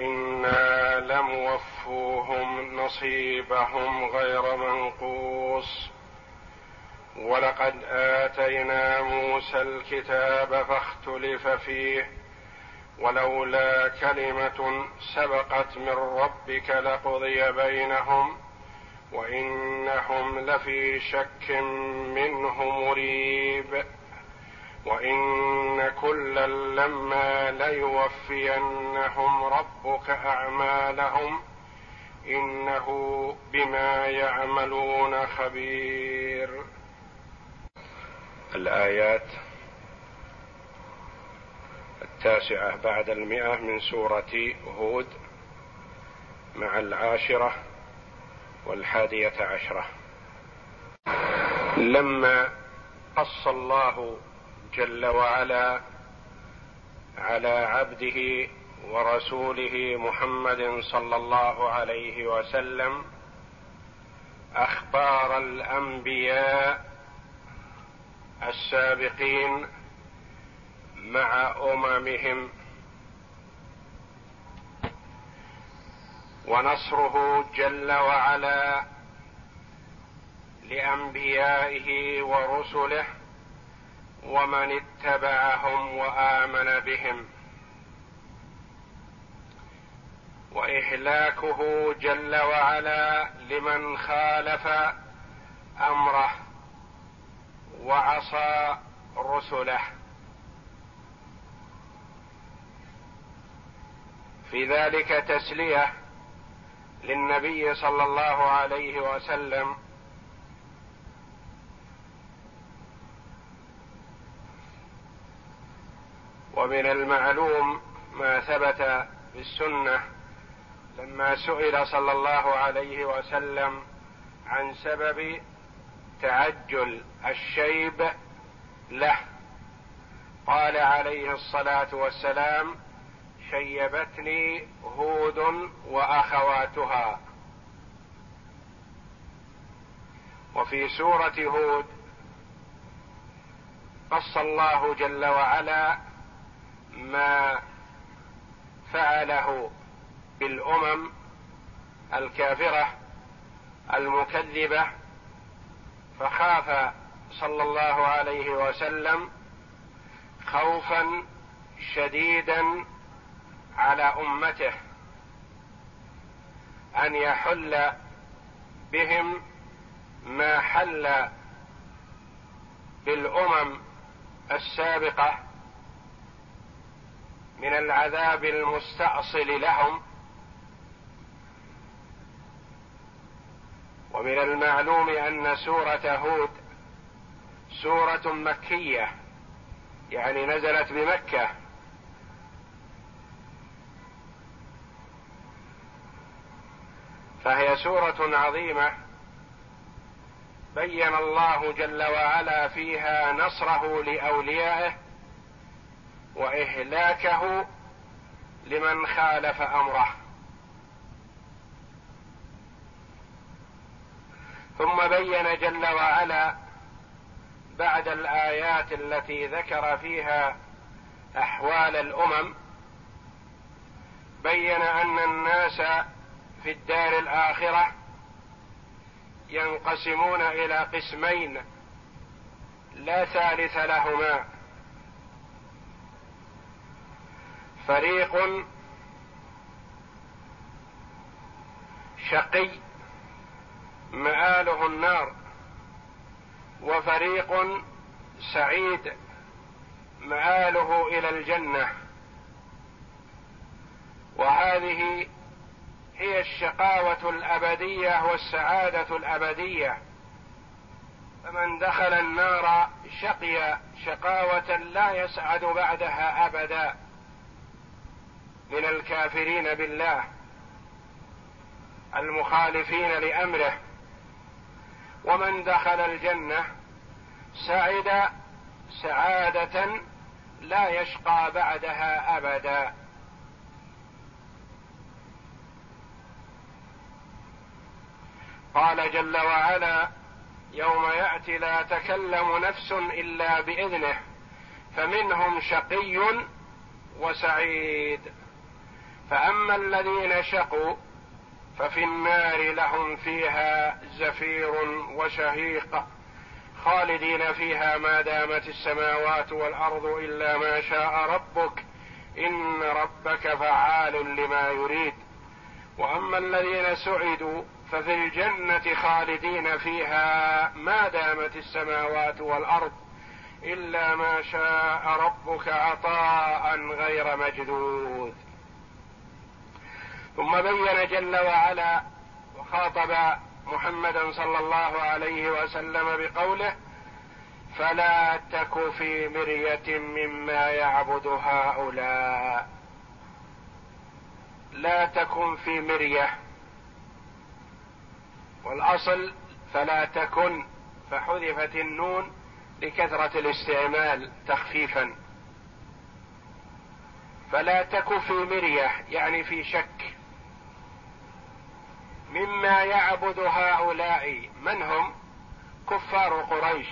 وأنا لموفوهم نصيبهم غير منقوص ولقد اتينا موسى الكتاب فاختلف فيه ولولا كلمه سبقت من ربك لقضي بينهم وانهم لفي شك منه مريب وإن كلا لما ليوفينهم ربك أعمالهم إنه بما يعملون خبير. الآيات التاسعة بعد المئة من سورة هود مع العاشرة والحادية عشرة. لما قص الله جل وعلا على عبده ورسوله محمد صلى الله عليه وسلم أخبار الأنبياء السابقين مع أممهم. ونصره جل وعلا لأنبيائه ورسله ومن اتبعهم وآمن بهم. وإهلاكه جل وعلا لمن خالف أمره وعصى رسله. في ذلك تسلية للنبي صلى الله عليه وسلم ومن المعلوم ما ثبت في السنة لما سئل صلى الله عليه وسلم عن سبب تعجل الشيب له. قال عليه الصلاة والسلام شيبتني هود وأخواتها. وفي سورة هود قص الله جل وعلا ما فعله بالأمم الكافرة المكذبة فخاف صلى الله عليه وسلم خوفا شديدا على أمته أن يحل بهم ما حل بالأمم السابقة من العذاب المستأصل لهم ومن المعلوم أن سورة هود سورة مكية يعني نزلت بمكة. فهي سورة عظيمة بين الله جل وعلا فيها نصره لأوليائه وإهلاكه لمن خالف أمره. ثم بين جل وعلا بعد الآيات التي ذكر فيها أحوال الأمم بين أن الناس في الدار الآخرة ينقسمون إلى قسمين لا ثالث لهما. فريق شقي مآله النار وفريق سعيد مآله إلى الجنة. وهذه هي الشقاوة الأبدية والسعادة الأبدية. فمن دخل النار شقي شقاوة لا يسعد بعدها أبدا. من الكافرين بالله المخالفين لأمره. ومن دخل الجنة سعد سعادة لا يشقى بعدها أبدا. قال جل وعلا يوم يأتي لا تكلم نفس إلا بإذنه فمنهم شقي وسعيد. فأما الذين شقوا ففي النار لهم فيها زفير وشهيق خالدين فيها ما دامت السماوات والأرض إلا ما شاء ربك إن ربك فعال لما يريد. وأما الذين سعدوا ففي الجنة خالدين فيها ما دامت السماوات والأرض إلا ما شاء ربك عطاء غير مجدود ثم بين جل وعلا وخاطب محمدا صلى الله عليه وسلم بقوله فلا تك في مرية مما يعبد هؤلاء. لا تكن في مرية. والأصل فلا تكن فحذفت النون لكثرة الاستعمال تخفيفا. فلا تك في مرية يعني في شك. مما يعبد هؤلاء من هم؟ كفار قريش.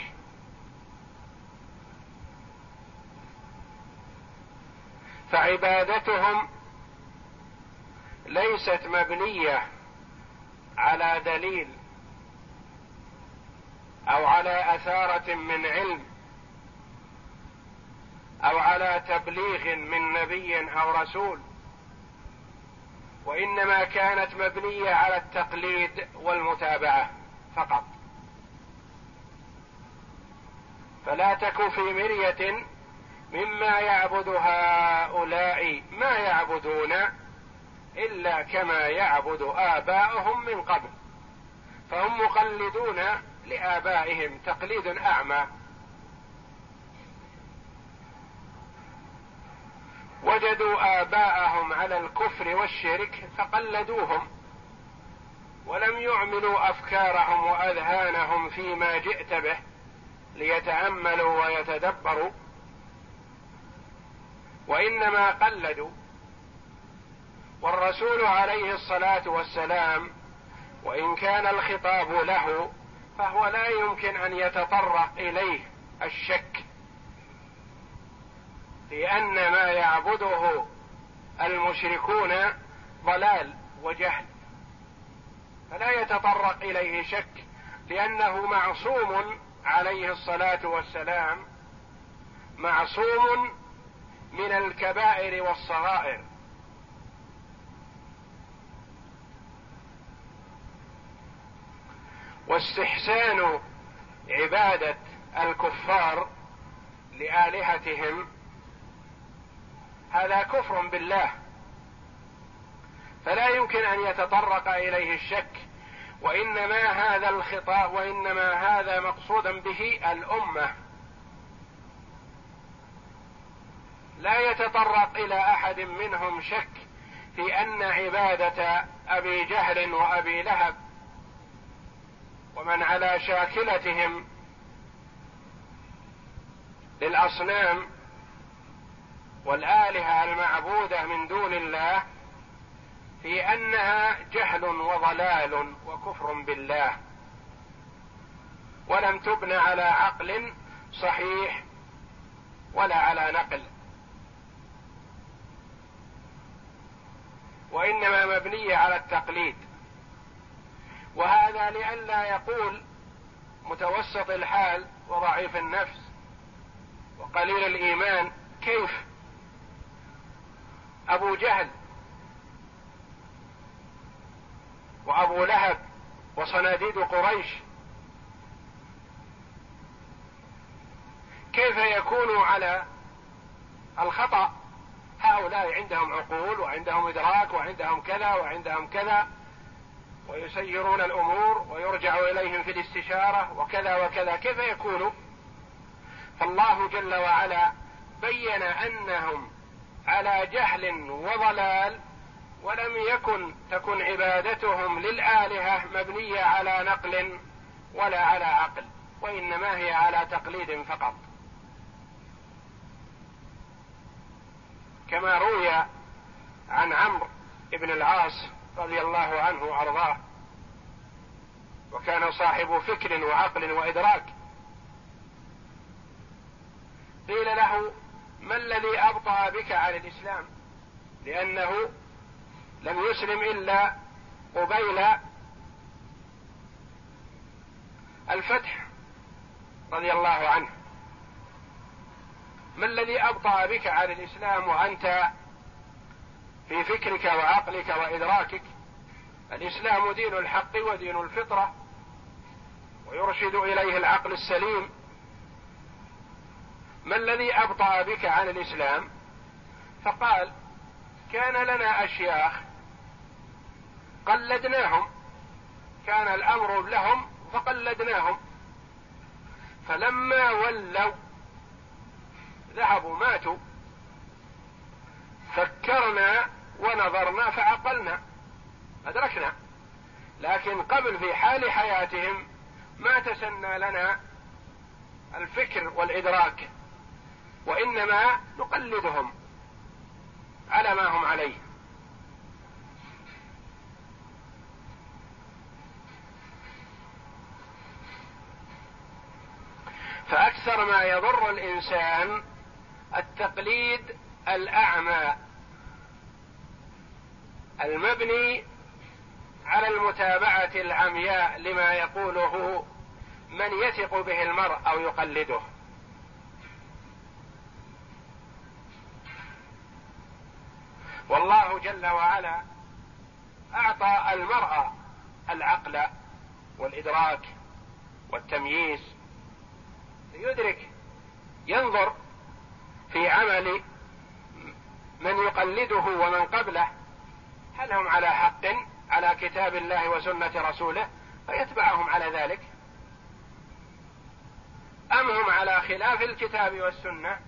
فعبادتهم ليست مبنية على دليل أو على أثارة من علم أو على تبليغ من نبي أو رسول. وإنما كانت مبنية على التقليد والمتابعة فقط. فلا تك في مرية مما يعبد هؤلاء ما يعبدون إلا كما يعبد آباؤهم من قبل. فهم مقلدون لآبائهم تقليد أعمى. وجدوا آباءهم على الكفر والشرك فقلدوهم ولم يعملوا أفكارهم وأذهانهم فيما جئت به ليتأملوا ويتدبروا. وإنما قلدوا. والرسول عليه الصلاة والسلام وإن كان الخطاب له فهو لا يمكن أن يتطرق إليه الشك. لأن ما يعبده المشركون ضلال وجهل. فلا يتطرق إليه شك لأنه معصوم عليه الصلاة والسلام معصوم من الكبائر والصغائر. واستحسان عبادة الكفار لآلهتهم هذا كفر بالله. فلا يمكن أن يتطرق إليه الشك وإنما هذا الخطاب وإنما هذا مقصودا به الأمة. لا يتطرق إلى أحد منهم شك في أن عبادة أبي جهل وأبي لهب ومن على شاكلتهم للأصنام والآلهة المعبودة من دون الله في أنها جهل وضلال وكفر بالله. ولم تبن على عقل صحيح ولا على نقل. وإنما مبنية على التقليد. وهذا لئلا يقول متوسط الحال وضعيف النفس وقليل الإيمان كيف أبو جهل وأبو لهب وصناديد قريش. كيف يكونوا على الخطأ؟ هؤلاء عندهم عقول وعندهم إدراك وعندهم كذا وعندهم كذا ويسيرون الأمور ويرجع إليهم في الاستشارة وكذا وكذا. كيف يكون؟ فالله جل وعلا بين أنهم على جهل وضلال ولم يكن تكن عبادتهم للآلهة مبنية على نقل ولا على عقل وإنما هي على تقليد فقط. كما روي عن عمرو بن العاص رضي الله عنه وأرضاه وكان صاحب فكر وعقل وإدراك. قيل له ما الذي أبطأ بك عن الإسلام؟ لأنه لم يسلم إلا قبيل الفتح رضي الله عنه. ما الذي أبطأ بك عن الإسلام وأنت في فكرك وعقلك وإدراكك؟ الإسلام دين الحق ودين الفطرة ويرشد إليه العقل السليم. ما الذي أبطأ بك عن الإسلام؟ فقال كان لنا أشياخ قلدناهم. كان الأمر لهم فقلدناهم. فلما ولوا ذهبوا ماتوا. فكرنا ونظرنا فعقلنا أدركنا. لكن قبل في حال حياتهم ما تسنى لنا الفكر والإدراك. وإنما نقلدهم على ما هم عليه. فأكثر ما يضر الإنسان التقليد الأعمى المبني على المتابعة العمياء لما يقوله من يثق به المرء أو يقلده والله جل وعلا أعطى المرأة العقل والإدراك والتمييز ليدرك ينظر في عمل من يقلده ومن قبله. هل هم على حق على كتاب الله وسنة رسوله؟ فيتبعهم على ذلك. أم هم على خلاف الكتاب والسنة؟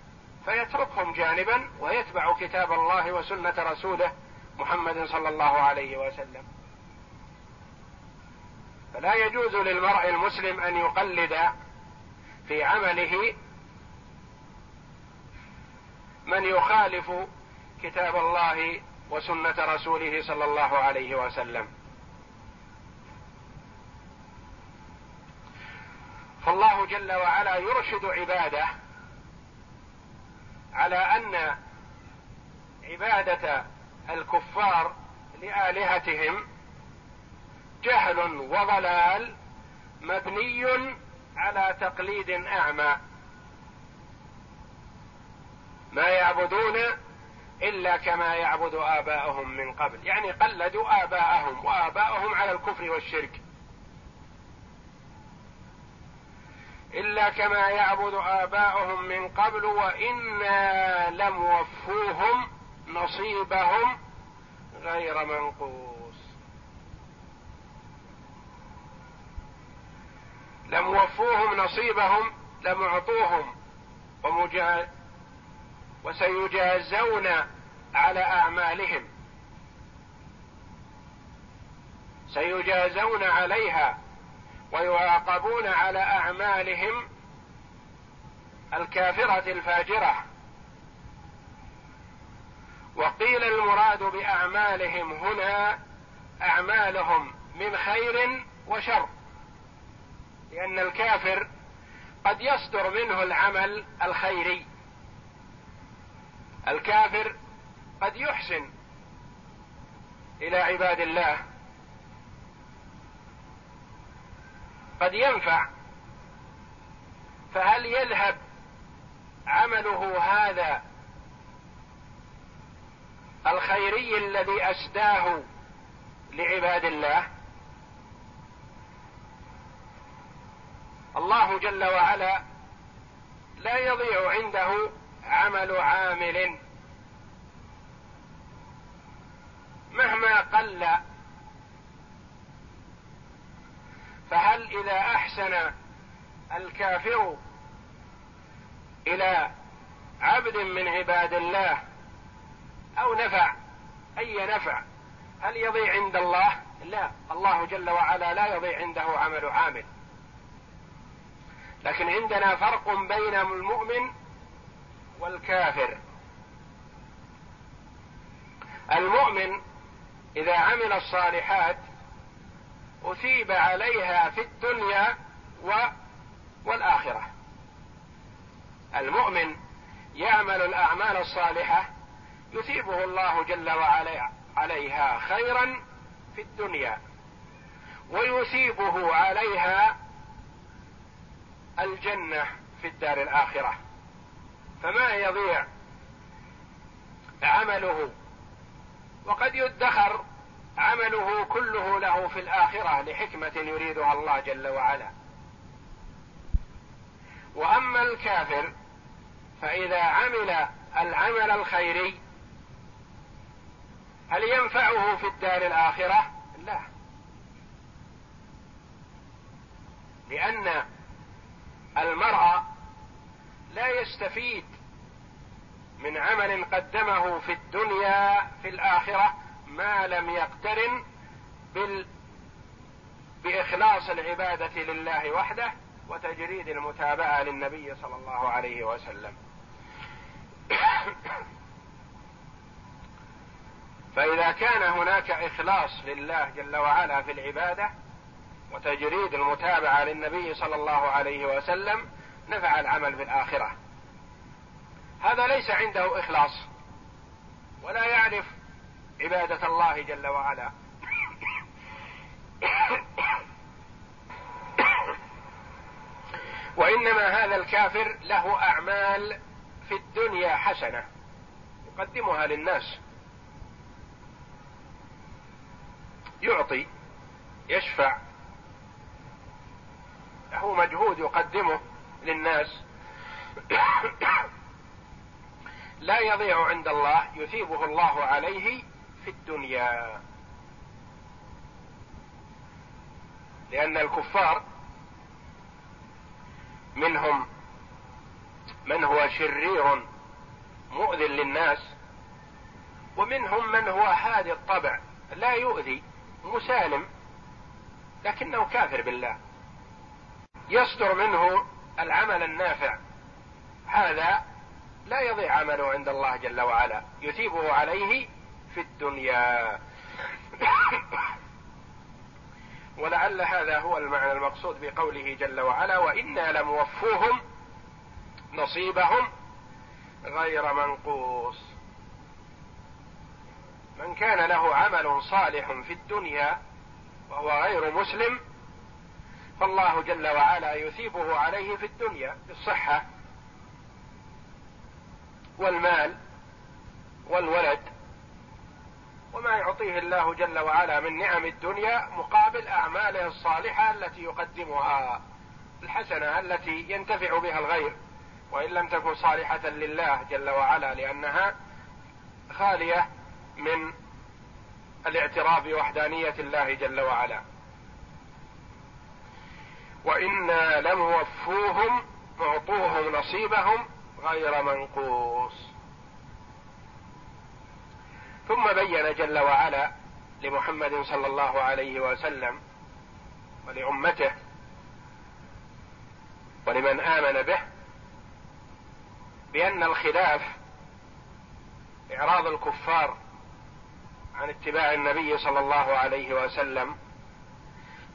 فيتركهم جانبا ويتبع كتاب الله وسنة رسوله. محمد صلى الله عليه وسلم. فلا يجوز للمرء المسلم أن يقلد في عمله من يخالف كتاب الله وسنة رسوله صلى الله عليه وسلم. فالله جل وعلا يرشد عباده على أن عبادة الكفار لآلهتهم جهل وضلال مبني على تقليد أعمى. ما يعبدون إلا كما يعبد آباؤهم من قبل. يعني قلدوا آباءهم وآباؤهم على الكفر والشرك. إلا كما يعبد آباؤهم من قبل وإنا لم وفوهم نصيبهم غير منقوص. لم وفوهم نصيبهم لم اعطوهم ومجا وسيجازون على أعمالهم. سيجازون عليها ويعاقبون على أعمالهم الكافرة الفاجرة. وقيل المراد بأعمالهم هنا أعمالهم من خير وشر. لأن الكافر قد يصدر منه العمل الخيري. الكافر قد يحسن إلى عباد الله. قد ينفع. فهل يذهب عمله هذا الخيري الذي أسداه لعباد الله. الله جل وعلا لا يضيع عنده عمل عامل. مهما قل فهل إذا أحسن الكافر إلى عبد من عباد الله أو نفع. أي نفع. هل يضيع عند الله؟ لا. الله جل وعلا لا يضيع عنده عمل عامل. لكن عندنا فرق بين المؤمن والكافر. المؤمن إذا عمل الصالحات أثيب عليها في الدنيا و والآخرة. المؤمن يعمل الأعمال الصالحة يثيبه الله جل وعلا عليها خيرا في الدنيا ويثيبه عليها الجنة في الدار الآخرة. فما يضيع عمله؟ وقد يدخر عمله كله له في الآخرة لحكمة يريدها الله جل وعلا. وأما الكافر فإذا عمل العمل الخيري هل ينفعه في الدار الآخرة؟ لا. لأن المرء لا يستفيد من عمل قدمه في الدنيا في الآخرة ما لم يقترن بال بإخلاص العبادة لله وحده وتجريد المتابعة للنبي صلى الله عليه وسلم. فإذا كان هناك إخلاص لله جل وعلا في العبادة وتجريد المتابعة للنبي صلى الله عليه وسلم نفع العمل في الآخرة. هذا ليس عنده إخلاص ولا يعرف عبادة الله جل وعلا. وإنما هذا الكافر له أعمال في الدنيا حسنة يقدمها للناس. يعطي يشفع له مجهود يقدمه للناس. لا يضيع عند الله يثيبه الله عليه في الدنيا. لأن الكفار منهم من هو شرير مؤذ للناس ومنهم من هو هادي الطبع لا يؤذي. مسالم لكنه كافر بالله. يصدر منه العمل النافع. هذا لا يضيع عمله عند الله جل وعلا. يثيبه عليه في الدنيا. ولعل هذا هو المعنى المقصود بقوله جل وعلا وإنا لموفوهم نصيبهم غير منقوص. من كان له عمل صالح في الدنيا وهو غير مسلم فالله جل وعلا يثيبه عليه في الدنيا بالصحة والمال والولد وما يعطيه الله جل وعلا من نعم الدنيا مقابل أعماله الصالحة التي يقدمها الحسنة التي ينتفع بها الغير. وإن لم تكن صالحة لله جل وعلا لأنها خالية من الاعتراف بوحدانية الله جل وعلا. وإنا لموفوهم معطوهم نصيبهم غير منقوص. ثم بين جل وعلا لمحمد صلى الله عليه وسلم ولأمته ولمن آمن به بأن الخلاف إعراض الكفار عن اتباع النبي صلى الله عليه وسلم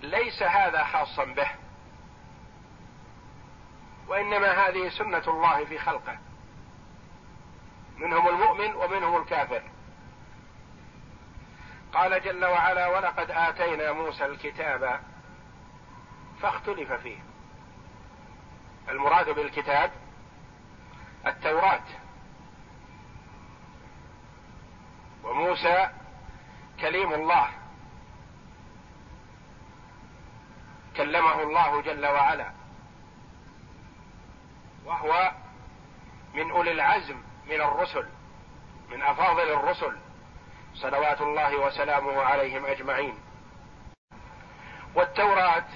ليس هذا خاصا به وإنما هذه سنة الله في خلقه منهم المؤمن ومنهم الكافر. قال جل وعلا ولقد آتينا موسى الكتاب فاختلف فيه. المراد بالكتاب التوراة. وموسى كليم الله. كلمه الله جل وعلا. وهو من أولي العزم من الرسل من أفاضل الرسل. صلوات الله وسلامه عليهم أجمعين. والتوراة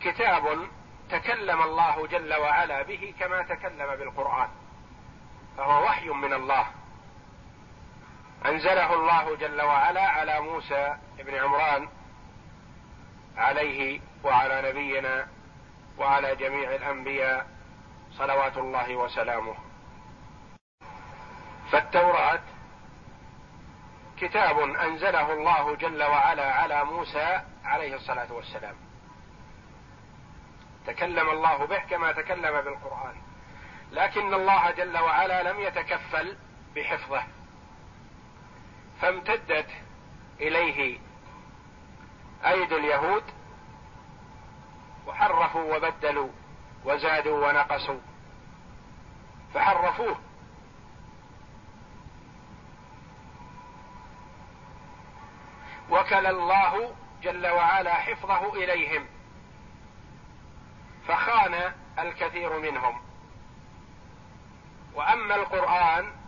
كتاب تكلم الله جل وعلا به كما تكلم بالقرآن فهو وحي من الله. أنزله الله جل وعلا على موسى بن عمران عليه وعلى نبينا وعلى جميع الأنبياء صلوات الله وسلامه. فالتوراة كتاب أنزله الله جل وعلا على موسى عليه الصلاة والسلام. تكلم الله به كما تكلم بالقرآن. لكن الله جل وعلا لم يتكفل بحفظه. فامتدت إليه أيدي اليهود وحرفوا وبدلوا وزادوا ونقصوا فحرفوه. وكل الله جل وعلا حفظه إليهم فخان الكثير منهم. وأما القرآن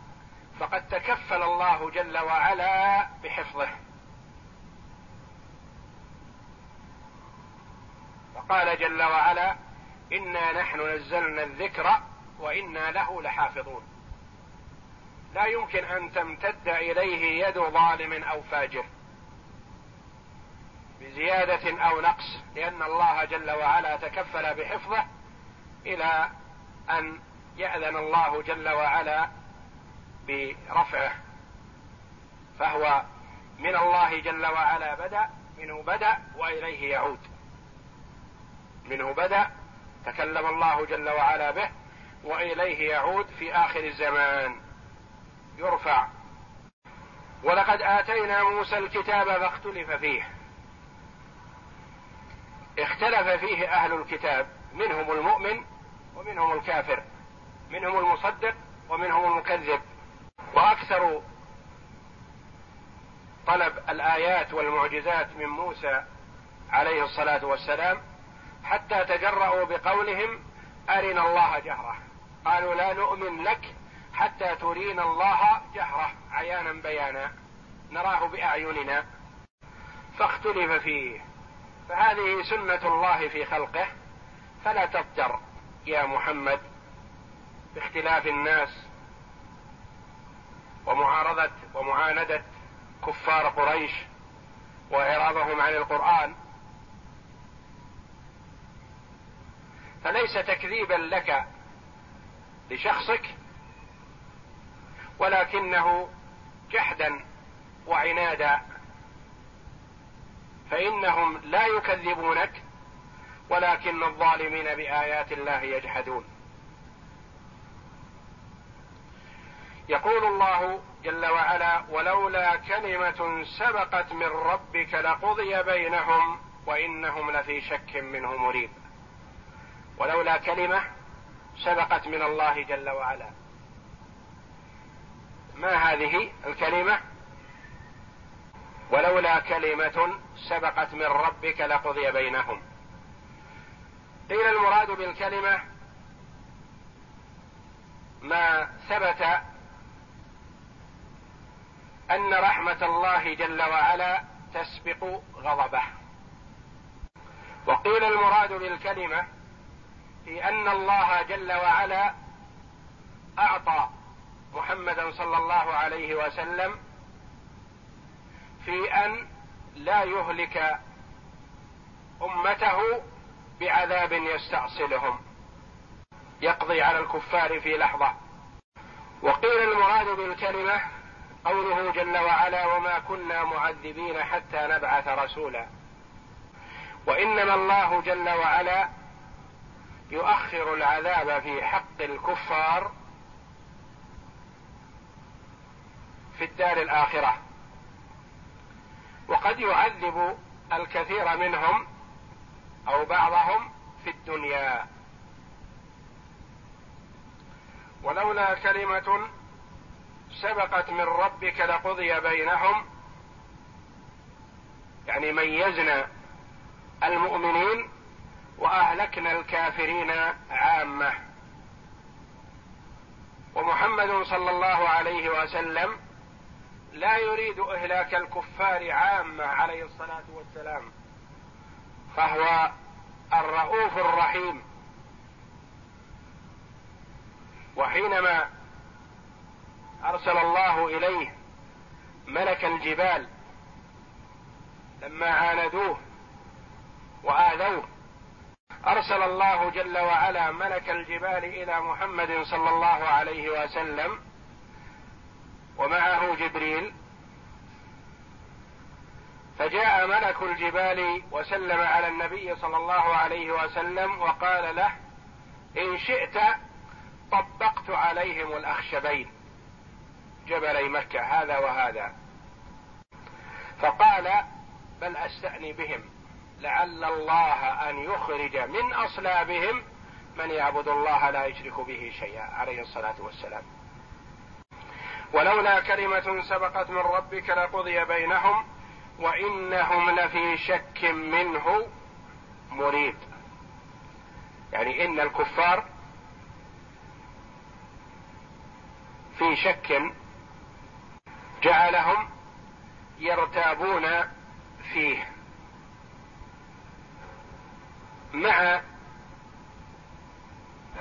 فقد تكفل الله جل وعلا بحفظه. فقال جل وعلا إنا نحن نزلنا الذكر وإنا له لحافظون. لا يمكن أن تمتد إليه يد ظالم أو فاجر بزيادة أو نقص لأن الله جل وعلا تكفل بحفظه إلى أن يأذن الله جل وعلا برفعه فهو من الله جل وعلا بدأ منه بدأ وإليه يعود. منه بدأ تكلم الله جل وعلا به وإليه يعود في آخر الزمان. يرفع. ولقد آتينا موسى الكتاب فاختلف فيه. اختلف فيه أهل الكتاب منهم المؤمن ومنهم الكافر منهم المصدق ومنهم المكذب. وأكثر طلب الآيات والمعجزات من موسى عليه الصلاة والسلام حتى تجرأوا بقولهم أرنا الله جهرة. قالوا لا نؤمن لك حتى ترينا الله جهرة. عيانا بيانا. نراه بأعيننا. فاختلف فيه. فهذه سنة الله في خلقه. فلا تضجر يا محمد. باختلاف الناس ومعارضة ومعاندة كفار قريش وإعراضهم عن القرآن. فليس تكذيبا لك لشخصك ولكنه جحدا وعنادا. فإنهم لا يكذبونك ولكن الظالمين بآيات الله يجحدون. يقول الله جل وعلا ولولا كلمة سبقت من ربك لقضي بينهم وإنهم لفي شك منه مريب. ولولا كلمة سبقت من الله جل وعلا. ما هذه الكلمة؟ ولولا كلمة سبقت من ربك لقضي بينهم. قيل المراد بالكلمة ما ثبت أن رحمة الله جل وعلا تسبق غضبه. وقيل المراد بالكلمة في أن الله جل وعلا أعطى محمدا صلى الله عليه وسلم في أن لا يهلك أمته بعذاب يستأصلهم. يقضي على الكفار في لحظة. وقيل المراد بالكلمة قوله جل وعلا وما كنا معذبين حتى نبعث رسولا. وإنما الله جل وعلا يؤخر العذاب في حق الكفار في الدار الآخرة. وقد يعذب الكثير منهم أو بعضهم في الدنيا. ولولا كلمة سبقت من ربك لقضي بينهم. يعني ميزنا المؤمنين وأهلكنا الكافرين عامة. ومحمد صلى الله عليه وسلم لا يريد إهلاك الكفار عامة عليه الصلاة والسلام فهو الرؤوف الرحيم. وحينما أرسل الله إليه ملك الجبال لما عاندوه وآذوه. أرسل الله جل وعلا ملك الجبال إلى محمد صلى الله عليه وسلم ومعه جبريل. فجاء ملك الجبال وسلم على النبي صلى الله عليه وسلم وقال له إن شئت طبقت عليهم الأخشبين. جبلي مكة هذا وهذا. فقال بل أستأني بهم. لعل الله أن يخرج من أصلابهم من يعبد الله لا يشرك به شيئا. عليه الصلاة والسلام. ولولا كلمة سبقت من ربك لقضي بينهم وإنهم لفي شك منه مريب. يعني إن الكفار في شك جعلهم يرتابون فيه مع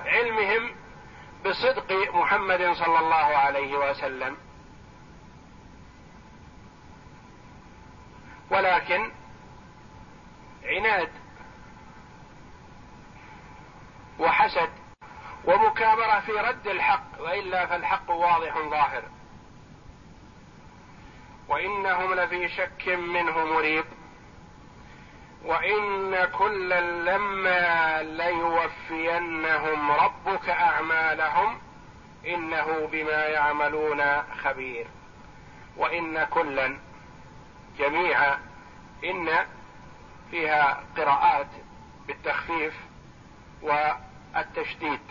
علمهم بصدق محمد صلى الله عليه وسلم. ولكن عناد وحسد ومكابرة في رد الحق وإلا فالحق واضح ظاهر. وإنهم لفي شك منه مريب. وإن كلا لما ليوفينهم ربك أعمالهم إنه بما يعملون خبير. وإن كلا جميع إن فيها قراءات بالتخفيف والتشديد.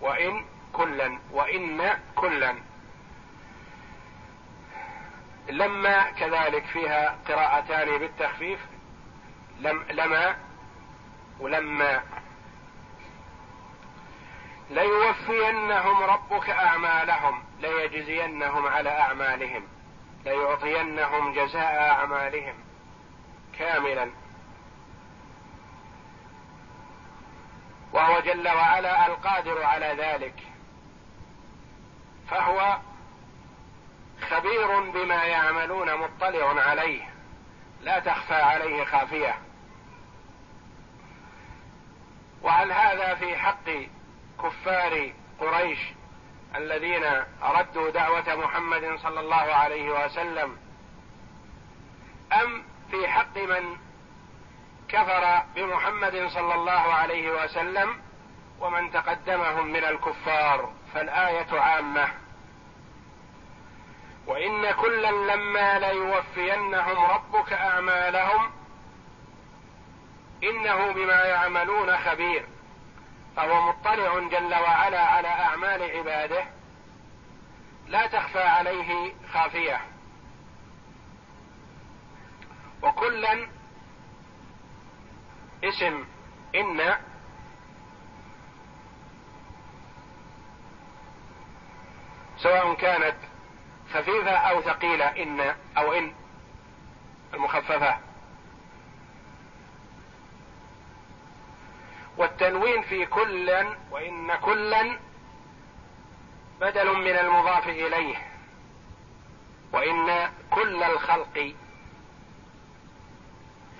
وإن كلا وإن كلا لما كذلك فيها قراءتان بالتخفيف لم لما ولما. ليوفينهم ربك أعمالهم ليجزينهم على أعمالهم ليعطينهم جزاء أعمالهم. كاملا. وهو جل وعلا القادر على ذلك. فهو خبير بما يعملون مطلع عليه. لا تخفى عليه خافية. وهل هذا في حق كفار قريش الذين ردوا دعوة محمد صلى الله عليه وسلم. أم في حق من كفر بمحمد صلى الله عليه وسلم ومن تقدمهم من الكفار. فالآية عامة. وإن كلا لما ليوفينهم ربك أعمالهم إنه بما يعملون خبير فهو مطلع جل وعلا على أعمال عباده لا تخفى عليه خافية. وكلا اسم إن سواء كانت خفيفة أو ثقيلة إن أو إن. المخففة. والتنوين في كلا وإن كلا بدل من المضاف إليه. وإن كل الخلق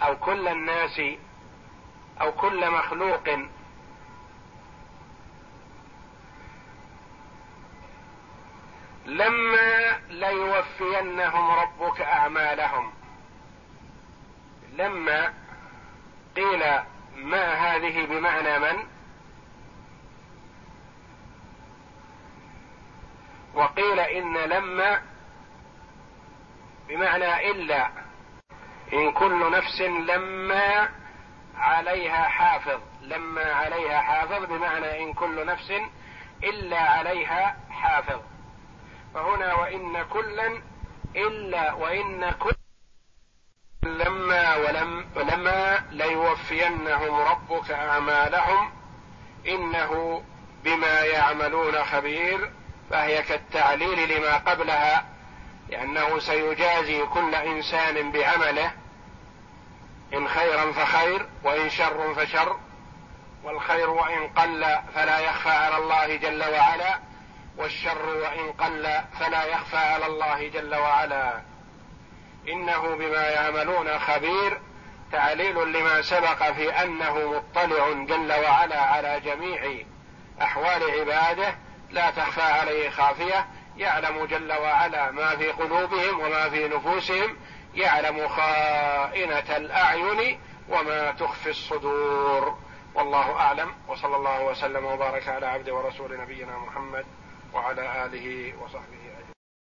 أو كل الناس أو كل مخلوق لما ليوفينهم ربك أعمالهم. لما قيل ما هذه بمعنى من؟ وقيل إن لما بمعنى إلا إن كل نفس لما عليها حافظ. لما عليها حافظ بمعنى إن كل نفس إلا عليها حافظ. فهنا وإن كلا إلا وإن كل لما ولم ولما ليوفينهم ربك أعمالهم إنه بما يعملون خبير فهي كالتعليل لما قبلها لأنه سيجازي كل إنسان بعمله إن خيرا فخير وإن شر فشر والخير وإن قل فلا يخفى على الله جل وعلا. والشر وإن قل فلا يخفى على الله جل وعلا. إنه بما يعملون خبير. تعليل لما سبق في أنه مطلع جل وعلا على جميع أحوال عباده. لا تخفى عليه خافية. يعلم جل وعلا ما في قلوبهم وما في نفوسهم. يعلم خائنة الأعين وما تخفي الصدور. والله أعلم. وصلى الله وسلم وبارك على عبد ورسول نبينا محمد. وعلى آله وصحبه